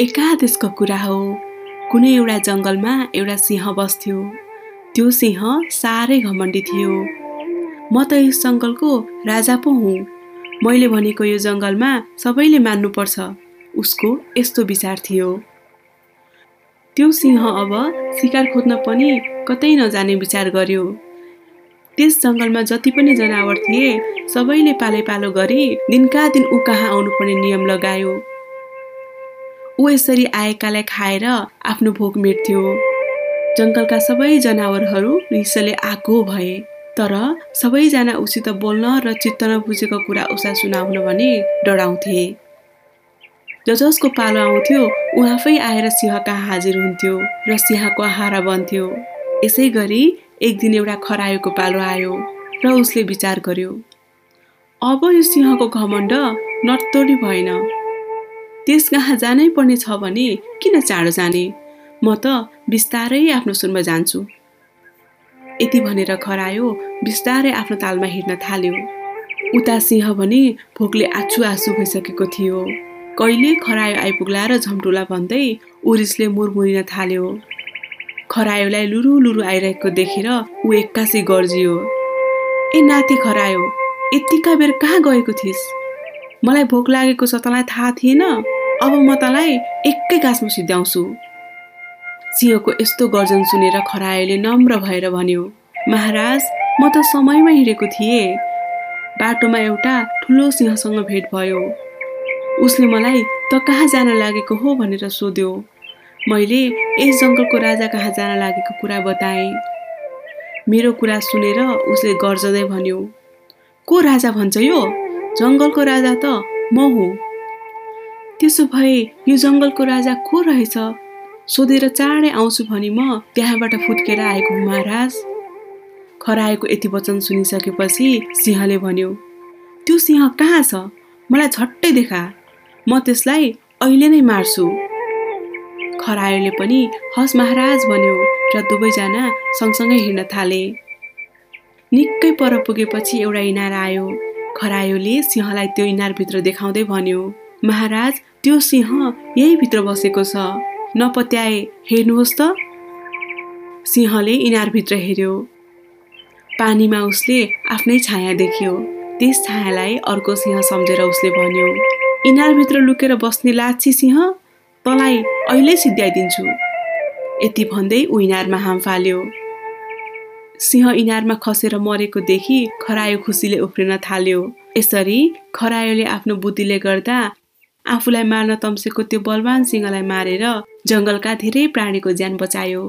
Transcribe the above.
एकादेशको कुरा हो। कुनै एउटा जङ्गलमा एउटा सिंह बस्थ्यो। त्यो सिंह साह्रै घमण्डी थियो। म त यस जङ्गलको राजा पो हुँ। मैले भनेको यो जङ्गलमा सबैले मान्नुपर्छ। उसको यस्तो विचार थियो। त्यो सिंह अब सिकार खोज्न पनि कतै नजाने विचार गर्यो। त्यस जङ्गलमा जति पनि जनावर थिए सबैले पालै पालो गरी दिनका दिन ऊ कहाँ आउनुपर्ने नियम लगायो। ऊ यसरी आएकालाई खाएर आफ्नो भोक मेट्थ्यो। जङ्गलका सबै जनावरहरू रिसले आगो भए। तर सबैजना उसित बोल्न र चित्त नबुझेको कुरा उसलाई सुनाउन भने डराउँथे। ज जसको पालो आउँथ्यो ऊ आफै आएर सिंह कहाँ हाजिर हुन्थ्यो र सिंहको आहारा बन्थ्यो। यसै गरी एक दिन एउटा खरायोको पालो आयो र उसले विचार गर्यो अब यो सिंहको घमण्ड नर्तोडी भएन। त्यस कहाँ जानै पर्ने छ भने किन चाँडो जाने? म त बिस्तारै आफ्नो सुनमा जान्छु। यति भनेर खरायो बिस्तारै आफ्नो तालमा हिँड्न थाल्यो। उता सिंह भने भोकले आछु आँसु भइसकेको थियो। कहिले खरायो आइपुग्ला र झम्टुला भन्दै उरिसले मुरमुरिन थाल्यो। खरायोलाई लुरु लुरु आइरहेको देखेर ऊ एक्कासी गर्जियो। ए नाथे खरायो यतिका बेर कहाँ गएको थिइस्? मलाई भोक लागेको छ तँलाई थाहा थिएन? अब म तँलाई एकै गाँसमा सिद्ध्याउँछु सिंहको यस्तो गर्जन सुनेर खरायोले नम्र भएर भन्यो महाराज म त समयमा हिँडेको थिएँ। बाटोमा एउटा ठुलो सिंहसँग भेट भयो। उसले मलाई त कहाँ जान लागेको हो भनेर सोध्यो। मैले यस जङ्गलको राजा कहाँ जान लागेको कुरा बताएँ। मेरो कुरा सुनेर उसले गर्जदै भन्यो को राजा भन्छ यो? जङ्गलको राजा त म हुँ। त्यसो भए यो जङ्गलको राजा को रहेछ? सोधेर चाँडै आउँछु भनी म त्यहाँबाट फुत्केर आएको हुँ महाराज। खराएको यति वचन सुनिसकेपछि सिंहले भन्यो त्यो सिंह कहाँ छ? मलाई झट्टै देखा। म त्यसलाई अहिले नै मार्छु। खरायोले पनि हस महाराज भन्यो र दुवैजना सँगसँगै हिँड्न थाले। निकै पर पुगेपछि एउटा इनार आयो। खरायोले सिंहलाई त्यो इनारभित्र देखाउँदै भन्यो महाराज त्यो सिंह यही भित्र बसेको छ। नपत्याए हेर्नुहोस् त। सिंहले इनारभित्र हेऱ्यो। पानीमा उसले आफ्नै छाया देख्यो। त्यस छायालाई अर्को सिंह सम्झेर उसले भन्यो इनारभित्र लुकेर बस्ने लाछी सिंह तँलाई अहिले सिद्ध्याइदिन्छु। यति भन्दै ऊ इनारमा हाम फाल्यो। सिंह इनारमा खसेर मरेको देखि खरायो खुसीले उफ्रिन थाल्यो। यसरी खरायोले आफ्नो बुद्धिले गर्दा आफूलाई मार्न तम्सेको त्यो बलवान सिंहलाई मारेर जङ्गलका धेरै प्राणीको ज्यान बचायो।